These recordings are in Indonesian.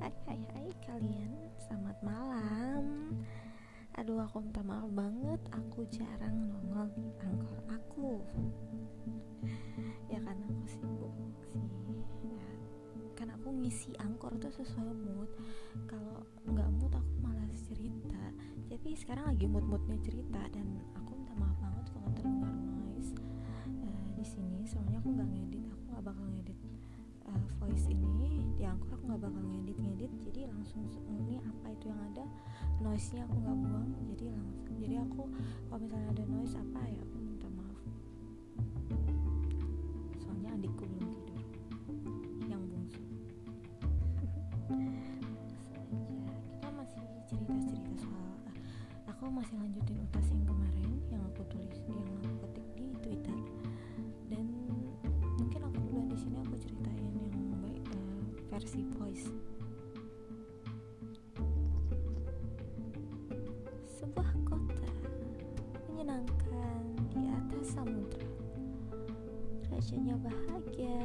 Hai hai hai kalian. Selamat malam. Aduh aku minta maaf banget. Aku jarang nongol di angkor aku. Ya karena aku sibuk sih. Ya, Kan aku ngisi angkor tuh sesuai mood. Kalau nggak mood aku malas cerita. Jadi sekarang lagi mood-moodnya cerita Dan aku minta maaf banget kalau terdengar noise uh, di sini. Soalnya aku nggak ngedit. Aku nggak bakal ngedit uh, voice ini di angkor aku nggak bakal ngedit ngedit jadi langsung ini apa itu yang ada noise nya aku nggak buang jadi langsung jadi aku kalau misalnya ada noise apa ya aku minta maaf. Soalnya adikku belum tidur yang bungsu. Kita masih cerita cerita soal uh, aku masih lanjutin utas yang kemarin yang aku tulis yang aku versi voice. Sebuah kota menyenangkan di atas samudra. Rajanya bahagia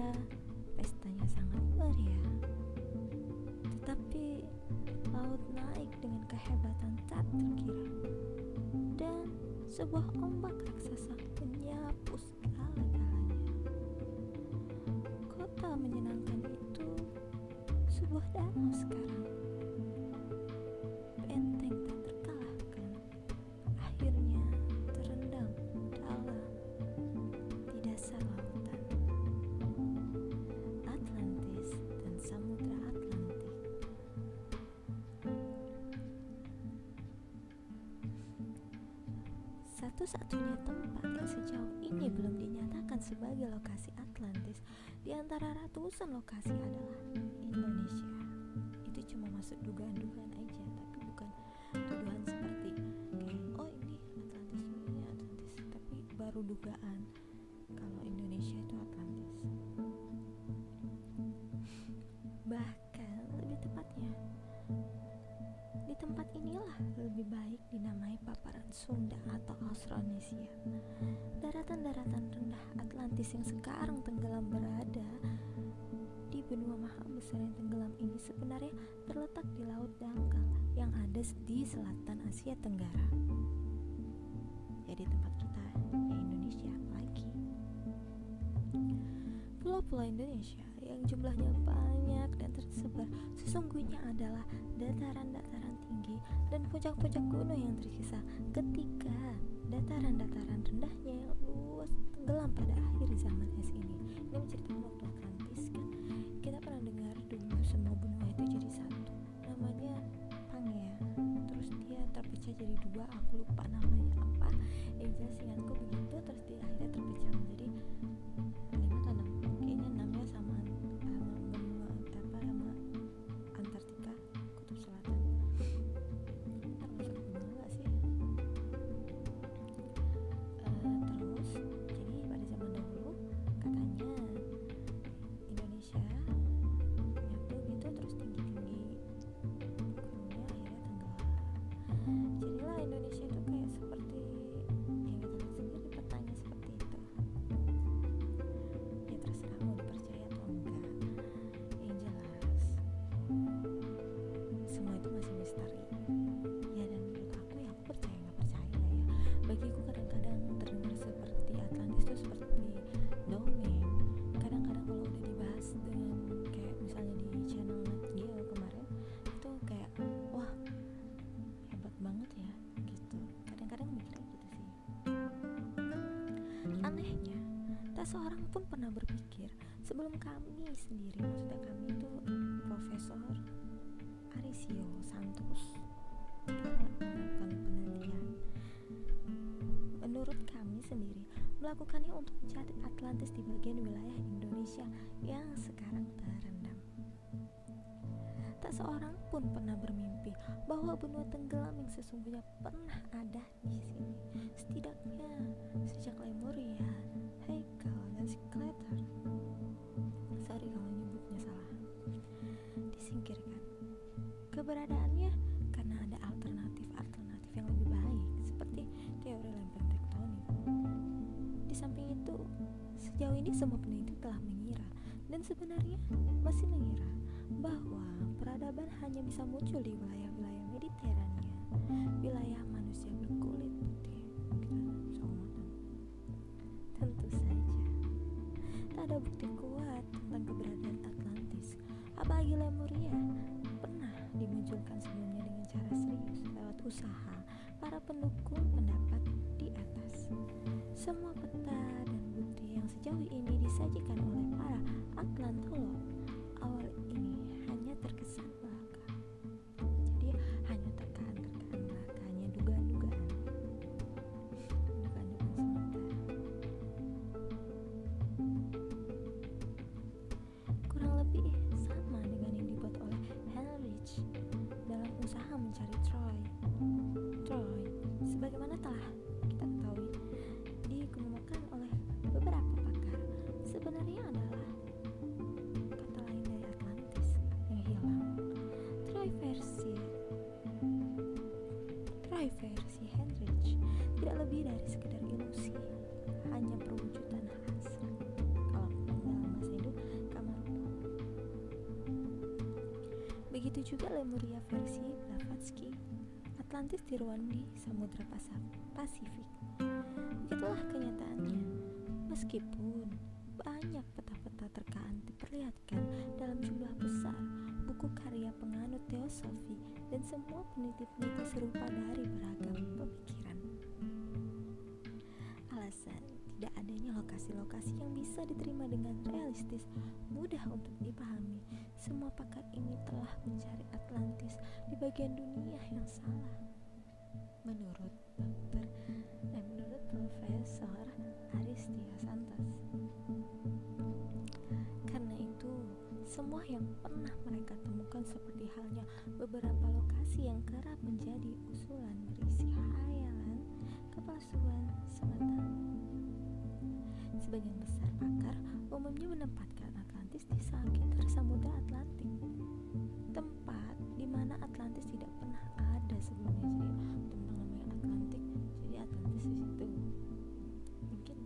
pestanya sangat meriah. Tetapi laut naik dengan kehebatan tak terkira. Dan sebuah ombak raksasa menyapu segala-galanya danau sekarang. Benteng tak terkalahkan. Akhirnya terendam dalam di dasar lautan. Atlantis dan Samudra Atlantik. Satu-satunya tempat yang sejauh ini belum dinyatakan sebagai lokasi Atlantis di antara ratusan lokasi adalah Indonesia. Cuma masuk dugaan-dugaan aja, tapi bukan tuduhan seperti kayak oh ini Atlantis ini Atlantis, tapi baru dugaan kalau Indonesia itu Atlantis. Bahkan lebih tepatnya di tempat inilah lebih baik dinamai paparan Sunda atau Austronesia. Daratan-daratan rendah Atlantis yang sekarang tenggelam berada di benua maha besar yang tenggelam ini sebenarnya terletak di laut dangkal yang ada di selatan Asia Tenggara. Jadi tempat kita ya Indonesia lagi. Pulau-pulau Indonesia yang jumlahnya banyak dan tersebar sesungguhnya adalah dataran-dataran tinggi dan puncak-puncak gunung yang tersisa ketika dataran-dataran rendahnya yang luas tenggelam pada akhir zaman es ini. Ini menceritakan waktu Atlantis kan. Kita pernah dengar dulu semua benua itu jadi satu. Namanya Pangea. Terus dia terpecah jadi dua. Aku lupa namanya apa. Yang jelas ingatku begitu. Terus dia akhirnya seorang pun pernah berpikir sebelum kami sendiri maksudnya kami itu Profesor Arisio Santos. Melakukan penelitian menurut kami sendiri melakukannya untuk mencari Atlantis di bagian wilayah Indonesia yang sekarang terendam. Tak seorang pun pernah bermimpi bahwa benua tenggelam yang sesungguhnya pernah ada di sini. Setidaknya sejak Lemuria, Dan Skeletor sorry kalau nyebutnya salah. Disingkirkan. Keberadaannya karena ada alternatif-alternatif yang lebih baik seperti teori lempeng tektonik. Di samping itu sejauh ini semua peneliti telah mengira dan sebenarnya masih mengira bahwa peradaban hanya bisa muncul di wilayah-wilayah Mediterania, wilayah manusia berkulit ada bukti kuat tentang keberadaan Atlantis, apalagi Lemuria pernah dimunculkan sebelumnya dengan cara serius lewat usaha para pendukung pendapat di atas. Semua peta dan bukti yang sejauh ini disajikan oleh para Atlantolog awal ini Begitu juga Lemuria versi Blavatsky, Atlantis di Samudra Pasaf- Pasifik. Begitulah kenyataannya. Meskipun banyak peta-peta terkaan diperlihatkan dalam jumlah besar, buku karya penganut teosofi dan semua peneliti-peneliti serupa dari beragam pemikiran. Alasan tidak adanya lokasi-lokasi yang bisa diterima dengan realistis mudah untuk dipahami. Semua pakar ini telah mencari Atlantis di bagian dunia yang salah. Menurut dokter, eh, menurut Profesor Aristia. Karena itu, semua yang pernah mereka temukan seperti halnya beberapa lokasi yang kerap menjadi usulan berisi hayalan, kepalsuan semata. Sebagian besar pakar umumnya menempatkan Atlantis di sekitar Samudra Atlantik, tempat di mana Atlantis tidak pernah ada sebelumnya. Jadi tentang namanya Atlantik, jadi Atlantis di situ. Mungkin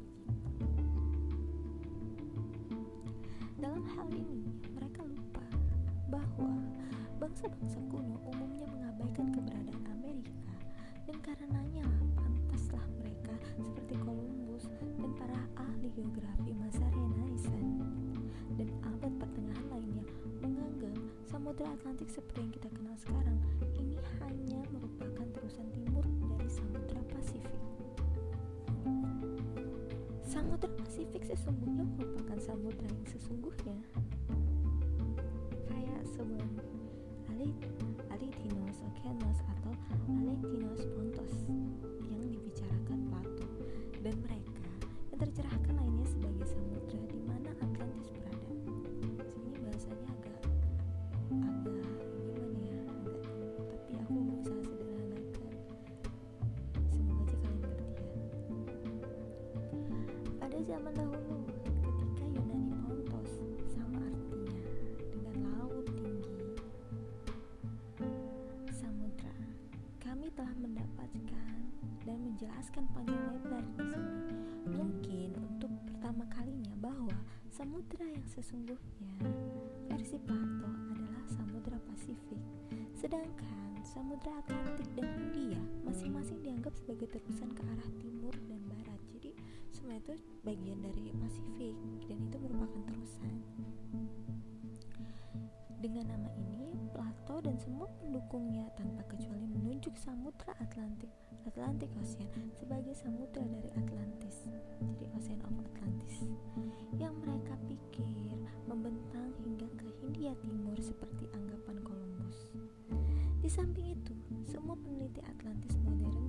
begitu. Dalam hal ini, mereka lupa bahwa bangsa-bangsa kuno umumnya mengabaikan keberadaan Amerika dan karenanya Atlantik seperti yang kita kenal sekarang ini hanya merupakan terusan timur dari Samudra Pasifik. Samudra Pasifik sesungguhnya merupakan samudra yang sesungguhnya kayak sebuah Alit Alitinos zaman dahulu, ketika Yunani Pontos sama artinya dengan laut tinggi samudra, kami telah mendapatkan dan menjelaskan panjang lebar di sini. Mungkin untuk pertama kalinya bahwa samudra yang sesungguhnya versi Plato adalah Samudra Pasifik, sedangkan Samudra Atlantik dan Hindia masing-masing dianggap sebagai terusan ke arah semua itu bagian dari Pasifik dan itu merupakan terusan. Dengan nama ini, Plato dan semua pendukungnya tanpa kecuali menunjuk Samudra Atlantik, Atlantic Ocean sebagai samudra dari Atlantis. Jadi Ocean of Atlantis. Yang mereka pikir membentang hingga ke Hindia Timur seperti anggapan Columbus. Di samping itu, semua peneliti Atlantis modern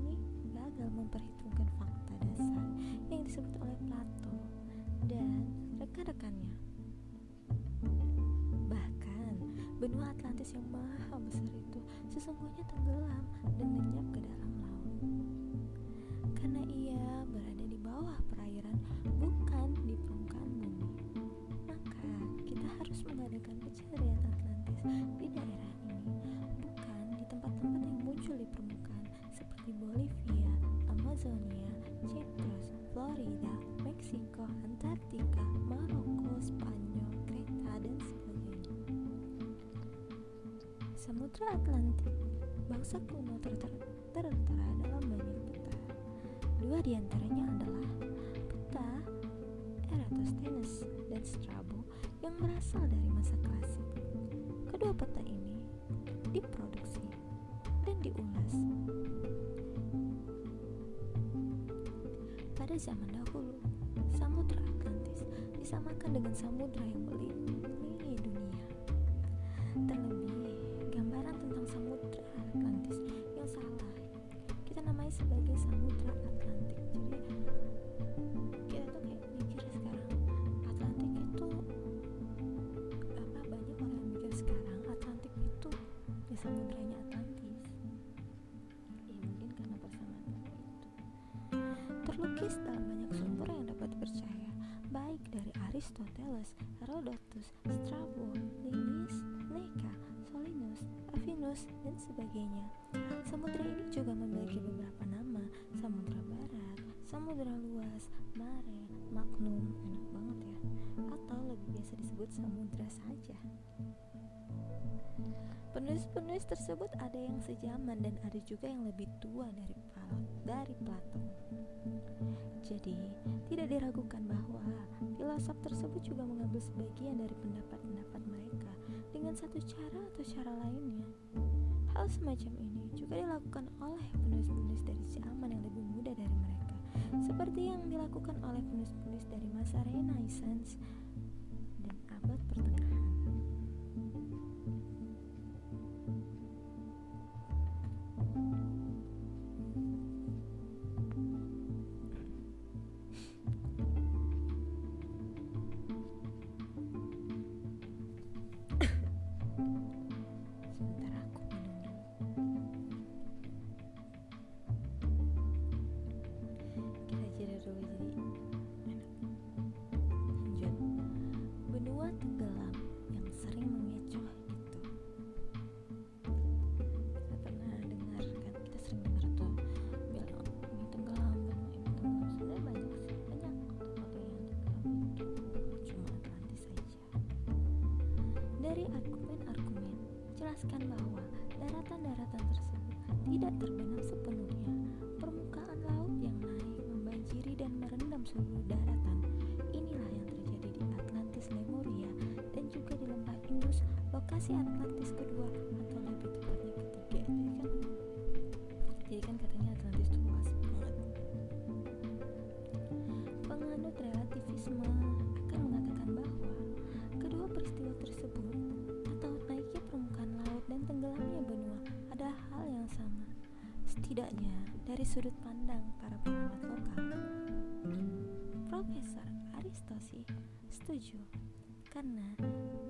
gagal memperhitungkan fakta dasar yang disebut oleh Plato dan rekan-rekannya. Bahkan, benua Atlantis yang maha besar itu sesungguhnya tenggelam dan lenyap ke dalam laut. Karena ia berada di bawah perairan, bukan di permukaan bumi. Maka, kita harus mengadakan pencarian Atlantis di daerah ini, bukan di tempat-tempat yang muncul di permukaan seperti Bolivia, Amazonia, Cyprus, Florida, Meksiko, Antartika, Maroko, Spanyol, Kreta, dan sebagainya. Samudra Atlantik, bangsa kuno tertera, dalam banyak peta. Dua di antaranya adalah peta Eratosthenes dan Strabo yang berasal dari masa klasik. Kedua peta ini diproduksi dan diulas pada zaman dahulu. Samudra Atlantis disamakan dengan samudra yang meliputi dunia. Terlebih, gambaran tentang samudra Atlantis yang salah kita namai sebagai samudra Atlantik. Jadi kita tuh kayak mikir sekarang Atlantik itu apa banyak orang yang mikir sekarang Atlantik itu di samudranya baik dari Aristoteles, Herodotus, Strabo, Linnaeus, Seneca, Solinus, Avinus, dan sebagainya. Samudra ini juga memiliki beberapa nama, Samudra Barat, Samudra Luas, Mare, Magnum, enak banget ya, atau lebih biasa disebut Samudra saja. Penulis-penulis tersebut ada yang sejaman dan ada juga yang lebih tua dari dari Plato. Jadi, tidak diragukan bahwa filosof tersebut juga mengambil sebagian dari pendapat-pendapat mereka dengan satu cara atau cara lainnya. Hal semacam ini juga dilakukan oleh penulis-penulis dari zaman yang lebih muda dari mereka, seperti yang dilakukan oleh penulis-penulis dari masa Renaissance terbenam sepenuhnya. Permukaan laut yang naik membanjiri dan merendam seluruh daratan. Inilah yang terjadi di Atlantis Lemuria dan juga di lembah Indus, lokasi Atlantis kedua sudut pandang para pengamat lokal. Profesor Aristosi setuju karena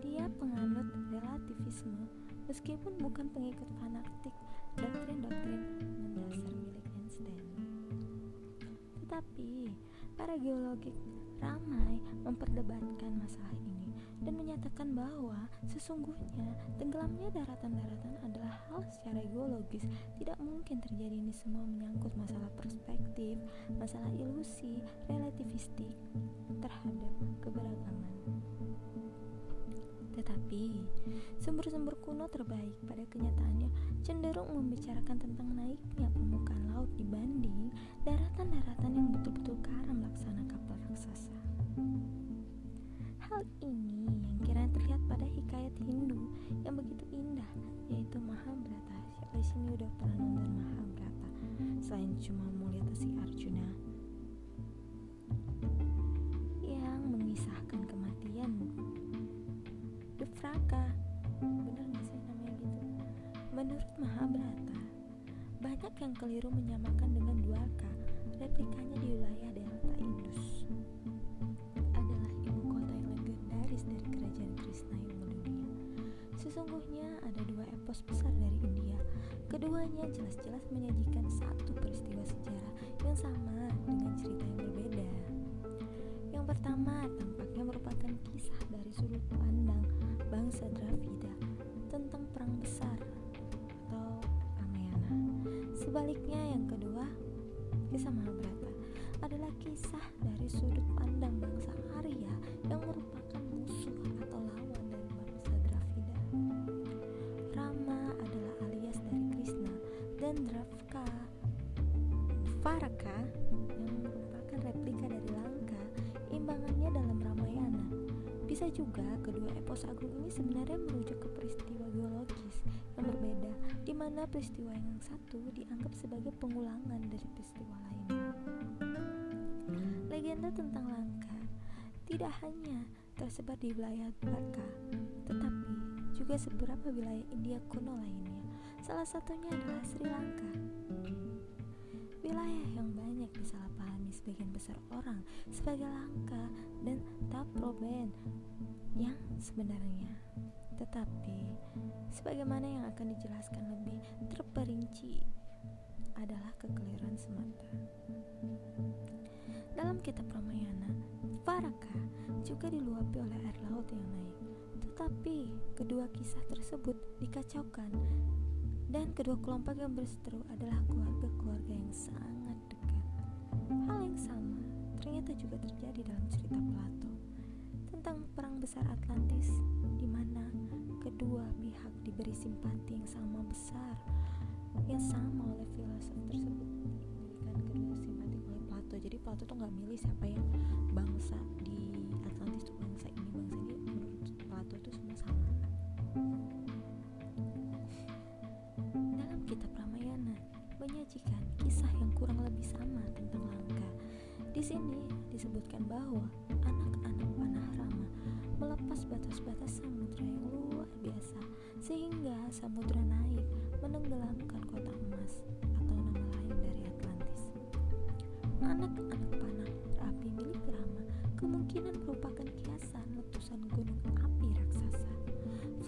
dia penganut relativisme meskipun bukan pengikut fanatik doktrin-doktrin mendasar milik Einstein. Tetapi para geologik ramai memperdebatkan masalah menyatakan bahwa sesungguhnya tenggelamnya daratan-daratan adalah hal secara geologis tidak mungkin terjadi ini semua menyangkut masalah perspektif, masalah ilusi, relativistik terhadap keberagaman. Tetapi, sumber-sumber kuno terbaik pada kenyataannya cenderung membicarakan tentang naiknya permukaan laut dibanding daratan-daratan yang betul-betul karam laksana kapal raksasa. Hal ini yang kiranya terlihat pada hikayat Hindu yang begitu indah, yaitu Mahabharata. Siapa di sini udah pernah nonton Mahabharata? Selain cuma mau lihat si Arjuna yang mengisahkan kematian Dufraka. Bener gak sih namanya gitu? Menurut Mahabharata, banyak yang keliru menyamakan dengan Dwarka, epos besar dari India. Keduanya jelas-jelas menyajikan satu peristiwa sejarah yang sama dengan cerita yang berbeda. Yang pertama tampaknya merupakan kisah dari sudut pandang bangsa Dravida tentang perang besar atau Ramayana. Sebaliknya yang kedua, kisah Mahabharata adalah kisah dari sudut pandang bangsa juga kedua epos agung ini sebenarnya merujuk ke peristiwa geologis yang berbeda, di mana peristiwa yang satu dianggap sebagai pengulangan dari peristiwa lainnya. Legenda tentang Langka tidak hanya tersebar di wilayah Dwarka, tetapi juga beberapa wilayah India kuno lainnya. Salah satunya adalah Sri Lanka. Wilayah yang banyak disalahpahami sebagian besar orang sebagai Lanka dan Taproben yang sebenarnya. Tetapi, sebagaimana yang akan dijelaskan lebih terperinci adalah kekeliruan semata. Dalam kitab Ramayana, Faraka juga diluapi oleh air laut yang naik. Tetapi kedua kisah tersebut dikacaukan dan kedua kelompok yang berseteru adalah keluarga-keluarga yang sangat dekat. Hal yang sama ternyata juga terjadi dalam besar Atlantis di mana kedua pihak diberi simpati yang sama besar yang sama oleh filosof tersebut. Diberikan kedua simpati oleh Plato. Jadi Plato tuh nggak milih siapa yang bangsa di Atlantis tuh bangsa ini bangsa ini. Menurut Plato itu semua sama. Menyajikan kisah yang kurang lebih sama tentang Langka. Di sini disebutkan bahwa anak-anak melepas batas-batas samudra yang luar biasa sehingga samudra naik menenggelamkan kota emas atau nama lain dari Atlantis. Anak-anak panah api milik Rama kemungkinan merupakan kiasan letusan gunung api raksasa.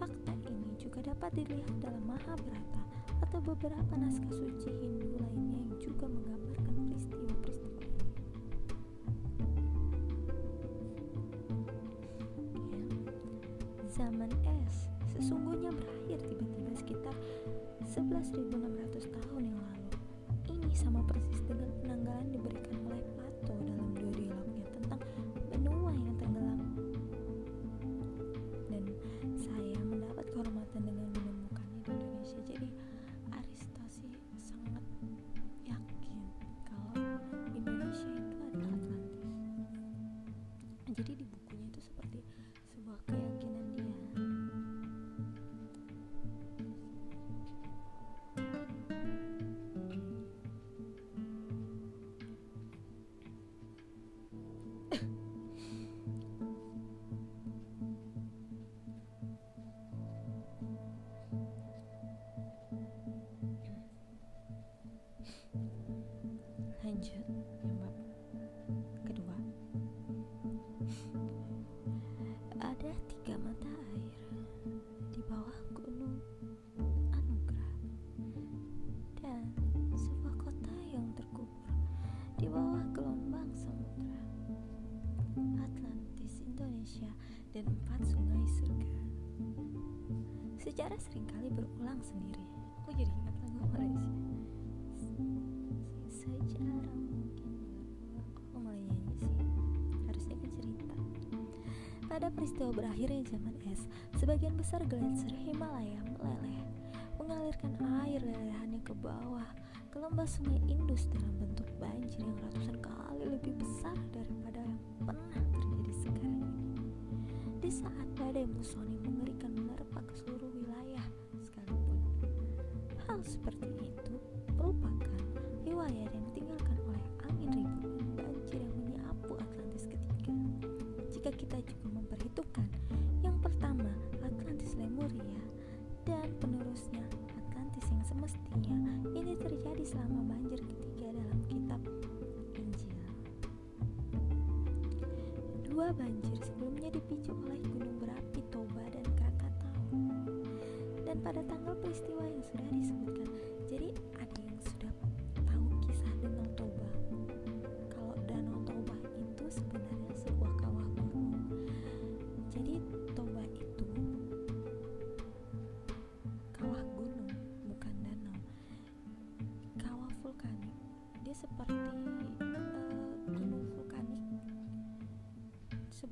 Fakta ini juga dapat dilihat dalam Mahabharata atau beberapa naskah suci Hindu lainnya yang juga menggambarkan peristiwa-peristiwa Zaman es sesungguhnya berakhir tiba-tiba sekitar 11.600 tahun yang lalu. Ini sama persis dengan penanggalan diberikan oleh Plato dalam sejarah sering kali berulang sendiri. Aku jadi ingat lagu Malaysia sejarah mungkin. Aku mulai nyanyi sih. Harusnya kan cerita. Pada peristiwa berakhirnya zaman es sebagian besar gletser Himalaya meleleh mengalirkan air lelehannya ke bawah ke lembah sungai Indus dalam bentuk banjir yang ratusan kali lebih besar daripada yang pernah terjadi sekarang ini. Di saat badai musoni mengerikan dipicu oleh gunung berapi Toba dan Krakatau. Dan pada tanggal peristiwa yang sudah disebutkan,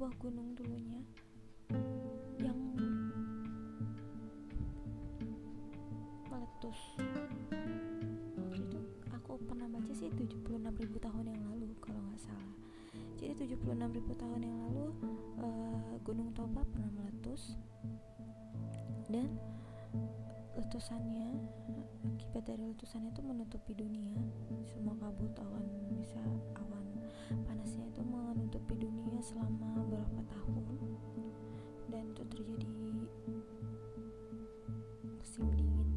Sebuah gunung dulunya yang meletus. Itu aku pernah baca sih 76.000 tahun yang lalu kalau nggak salah. Jadi 76.000 tahun yang lalu uh, Gunung Toba pernah meletus dan letusannya akibat dari letusannya itu menutupi dunia. Semua kabut awan bisa awan panasnya itu menutupi dunia selama beberapa tahun. Dan itu terjadi musim dingin.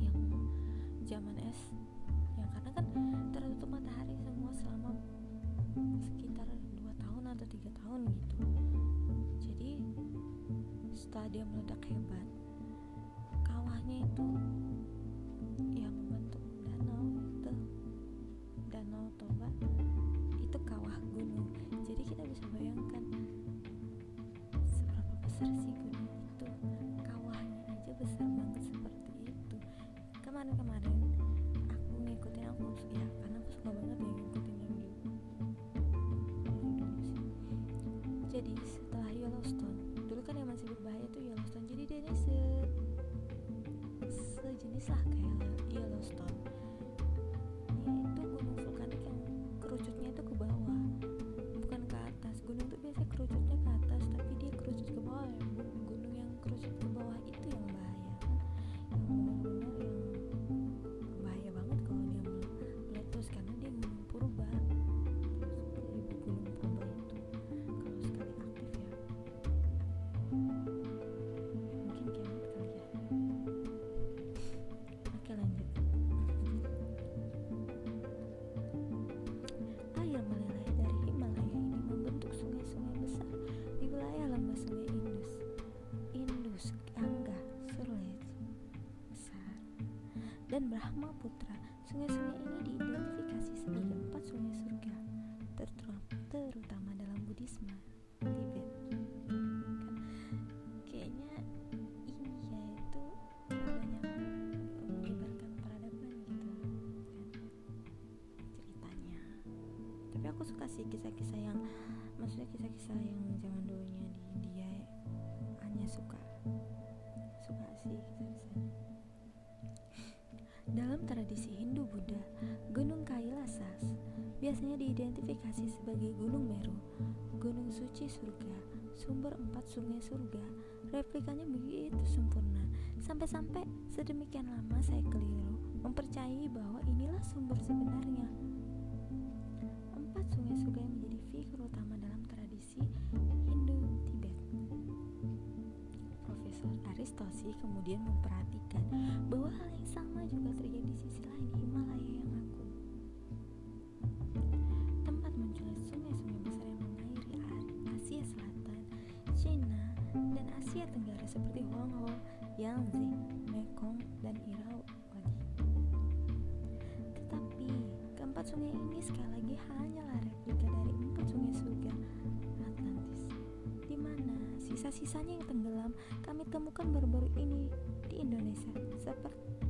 Yang zaman es yang karena kan tertutup matahari semua selama sekitar dua tahun atau tiga tahun gitu. Jadi setelah dia meledak hebat kawahnya itu ya danau Toba itu kawah gunung. Jadi kita bisa bayangkan seberapa besar sih gunung itu. Kawahnya aja besar banget seperti itu. Kemarin-kemarin aku ngikutin aku ya karena aku suka banget ya dan Brahmaputra sungai-sungai ini diidentifikasi sebagai empat sungai surga terutama, dalam Buddhisme Tibet aku suka sih kisah-kisah yang maksudnya kisah-kisah yang zaman dulunya di India ya. hanya suka suka sih kisah-kisahnya dalam tradisi Hindu Buddha, Gunung Kailasas biasanya diidentifikasi sebagai Gunung Meru, Gunung Suci Surga, sumber empat sungai surga. Replikanya begitu sempurna, sampai-sampai sedemikian lama saya keliru mempercayai bahwa inilah sumber sebenarnya. Empat sungai surga yang menjadi figur utama dalam tradisi Aristosi kemudian memperhatikan bahwa hal yang sama juga terjadi di sisi lain Himalaya yang agung. Tempat munculnya sungai-sungai besar yang mengairi Asia Selatan, Cina, dan Asia Tenggara seperti Huangho, Yangtze, Mekong, dan Irrawaddy. Tetapi keempat sungai ini sekali lagi hanyalah replika dari empat sungai surga sisa-sisanya yang tenggelam kami temukan baru-baru ini di Indonesia. Seperti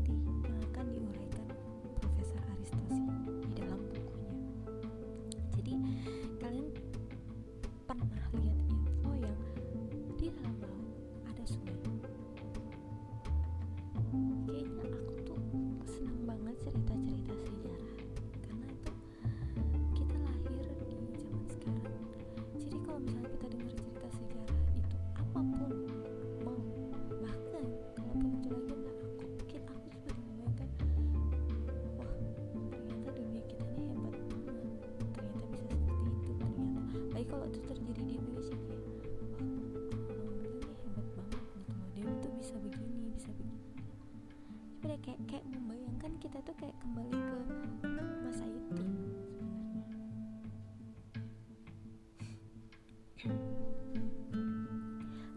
kayak kayak membayangkan kita tuh kayak kembali ke masa itu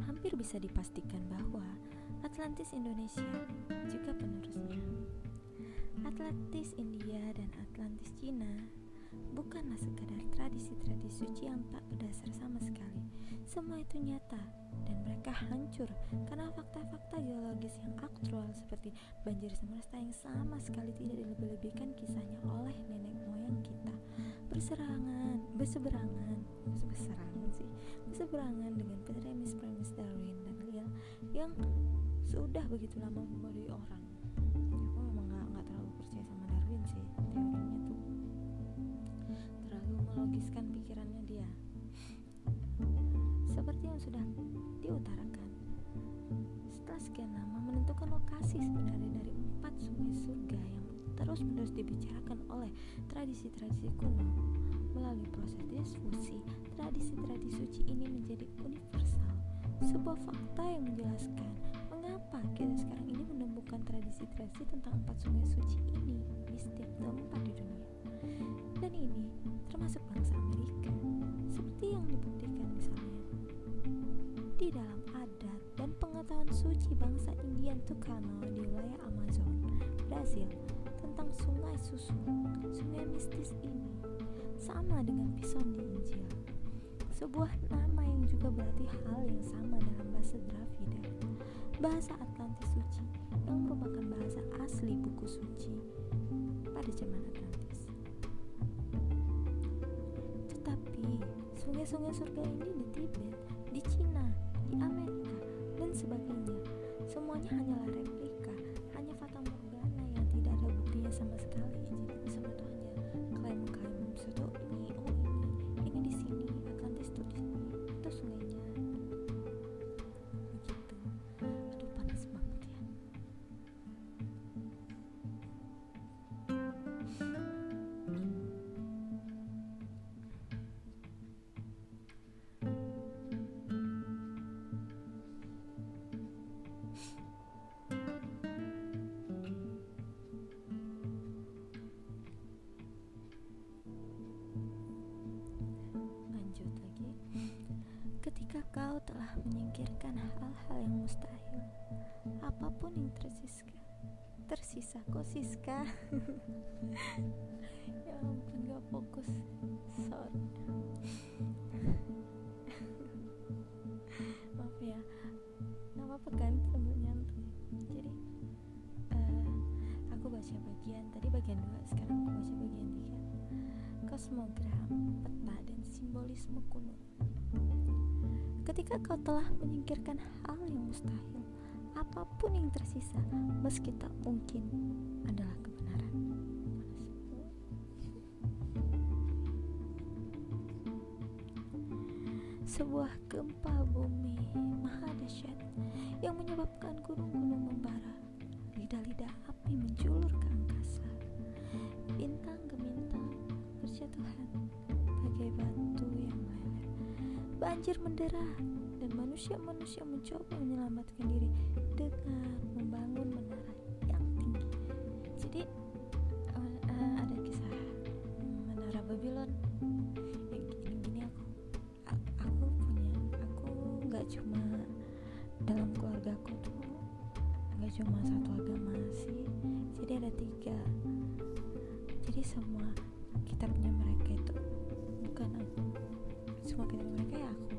hampir bisa dipastikan bahwa Atlantis Indonesia juga penerusnya. Atlantis India dan Atlantis Cina bukanlah sekadar tradisi-tradisi suci yang tak berdasar sama sekali. Semua itu nyata dan mereka hancur karena fakta-fakta geologis yang aktual seperti banjir semesta yang sama sekali tidak dilebih-lebihkan kisahnya oleh nenek moyang kita. Berserangan berseberangan berseberangan sih. Berseberangan dengan premis-premis Darwin dan Liel yang sudah begitu lama membodohi orang. Aku memang nggak nggak terlalu percaya sama Darwin Darwin sih teorinya tuh. Terlalu melogiskan pikirannya dia. Seperti yang sudah diutarakan. Setelah sekian lama menentukan lokasi sebenarnya dari empat sungai surga yang terus-menerus dibicarakan oleh tradisi-tradisi kuno. Melalui proses diskusi tradisi-tradisi suci ini menjadi universal sebuah fakta yang menjelaskan mengapa kita sekarang ini menemukan tradisi-tradisi tentang empat sungai suci ini di setiap tempat di dunia. Dan ini termasuk bangsa Amerika seperti yang dibuktikan misalnya di dalam adat dan pengetahuan suci bangsa Indian Tucano di wilayah Amazon, Brasil tentang sungai susu, sungai mistis ini sama dengan pison di Injil. Sebuah nama yang juga berarti hal yang sama dalam bahasa Dravida, bahasa Atlantis suci yang merupakan bahasa asli buku suci pada zaman Atlantis. Tetapi sungai-sungai surga ini semuanya hanyalah replika, hanya fata morgana yang tidak ada buktinya sama sekali. Telah menyingkirkan hal-hal yang mustahil, apa pun yang tersisa, tersisa kok Siska. ya ampun gak fokus. Sorry. Maaf ya. Gak apa-apa kan sambil nyantai. Jadi eh, aku baca bagian tadi bagian 2 sekarang aku baca bagian 3 kosmogram peta dan simbolisme kuno ketika kau telah menyingkirkan hal yang mustahil apa pun yang tersisa meski tak mungkin adalah kebenaran. Sebuah gempa bumi maha dahsyat yang menyebabkan gunung-gunung membara lidah-lidah api menjulur ke angkasa. Bintang gemintang berjatuhan bagai batu banjir mendera. Dan manusia-manusia mencoba menyelamatkan diri dengan membangun menara yang tinggi. Jadi eh, eh, ada kisah menara Babylon. Yang gini-gini aku a- aku punya aku nggak cuma dalam keluargaku tuh nggak cuma satu agama sih. Jadi ada tiga. Jadi semua kitabnya mereka itu bukan aku semua kitab mereka ya aku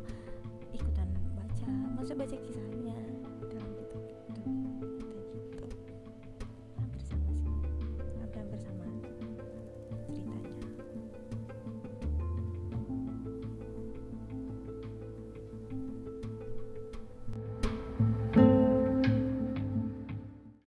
ikutan baca maksud baca kisahnya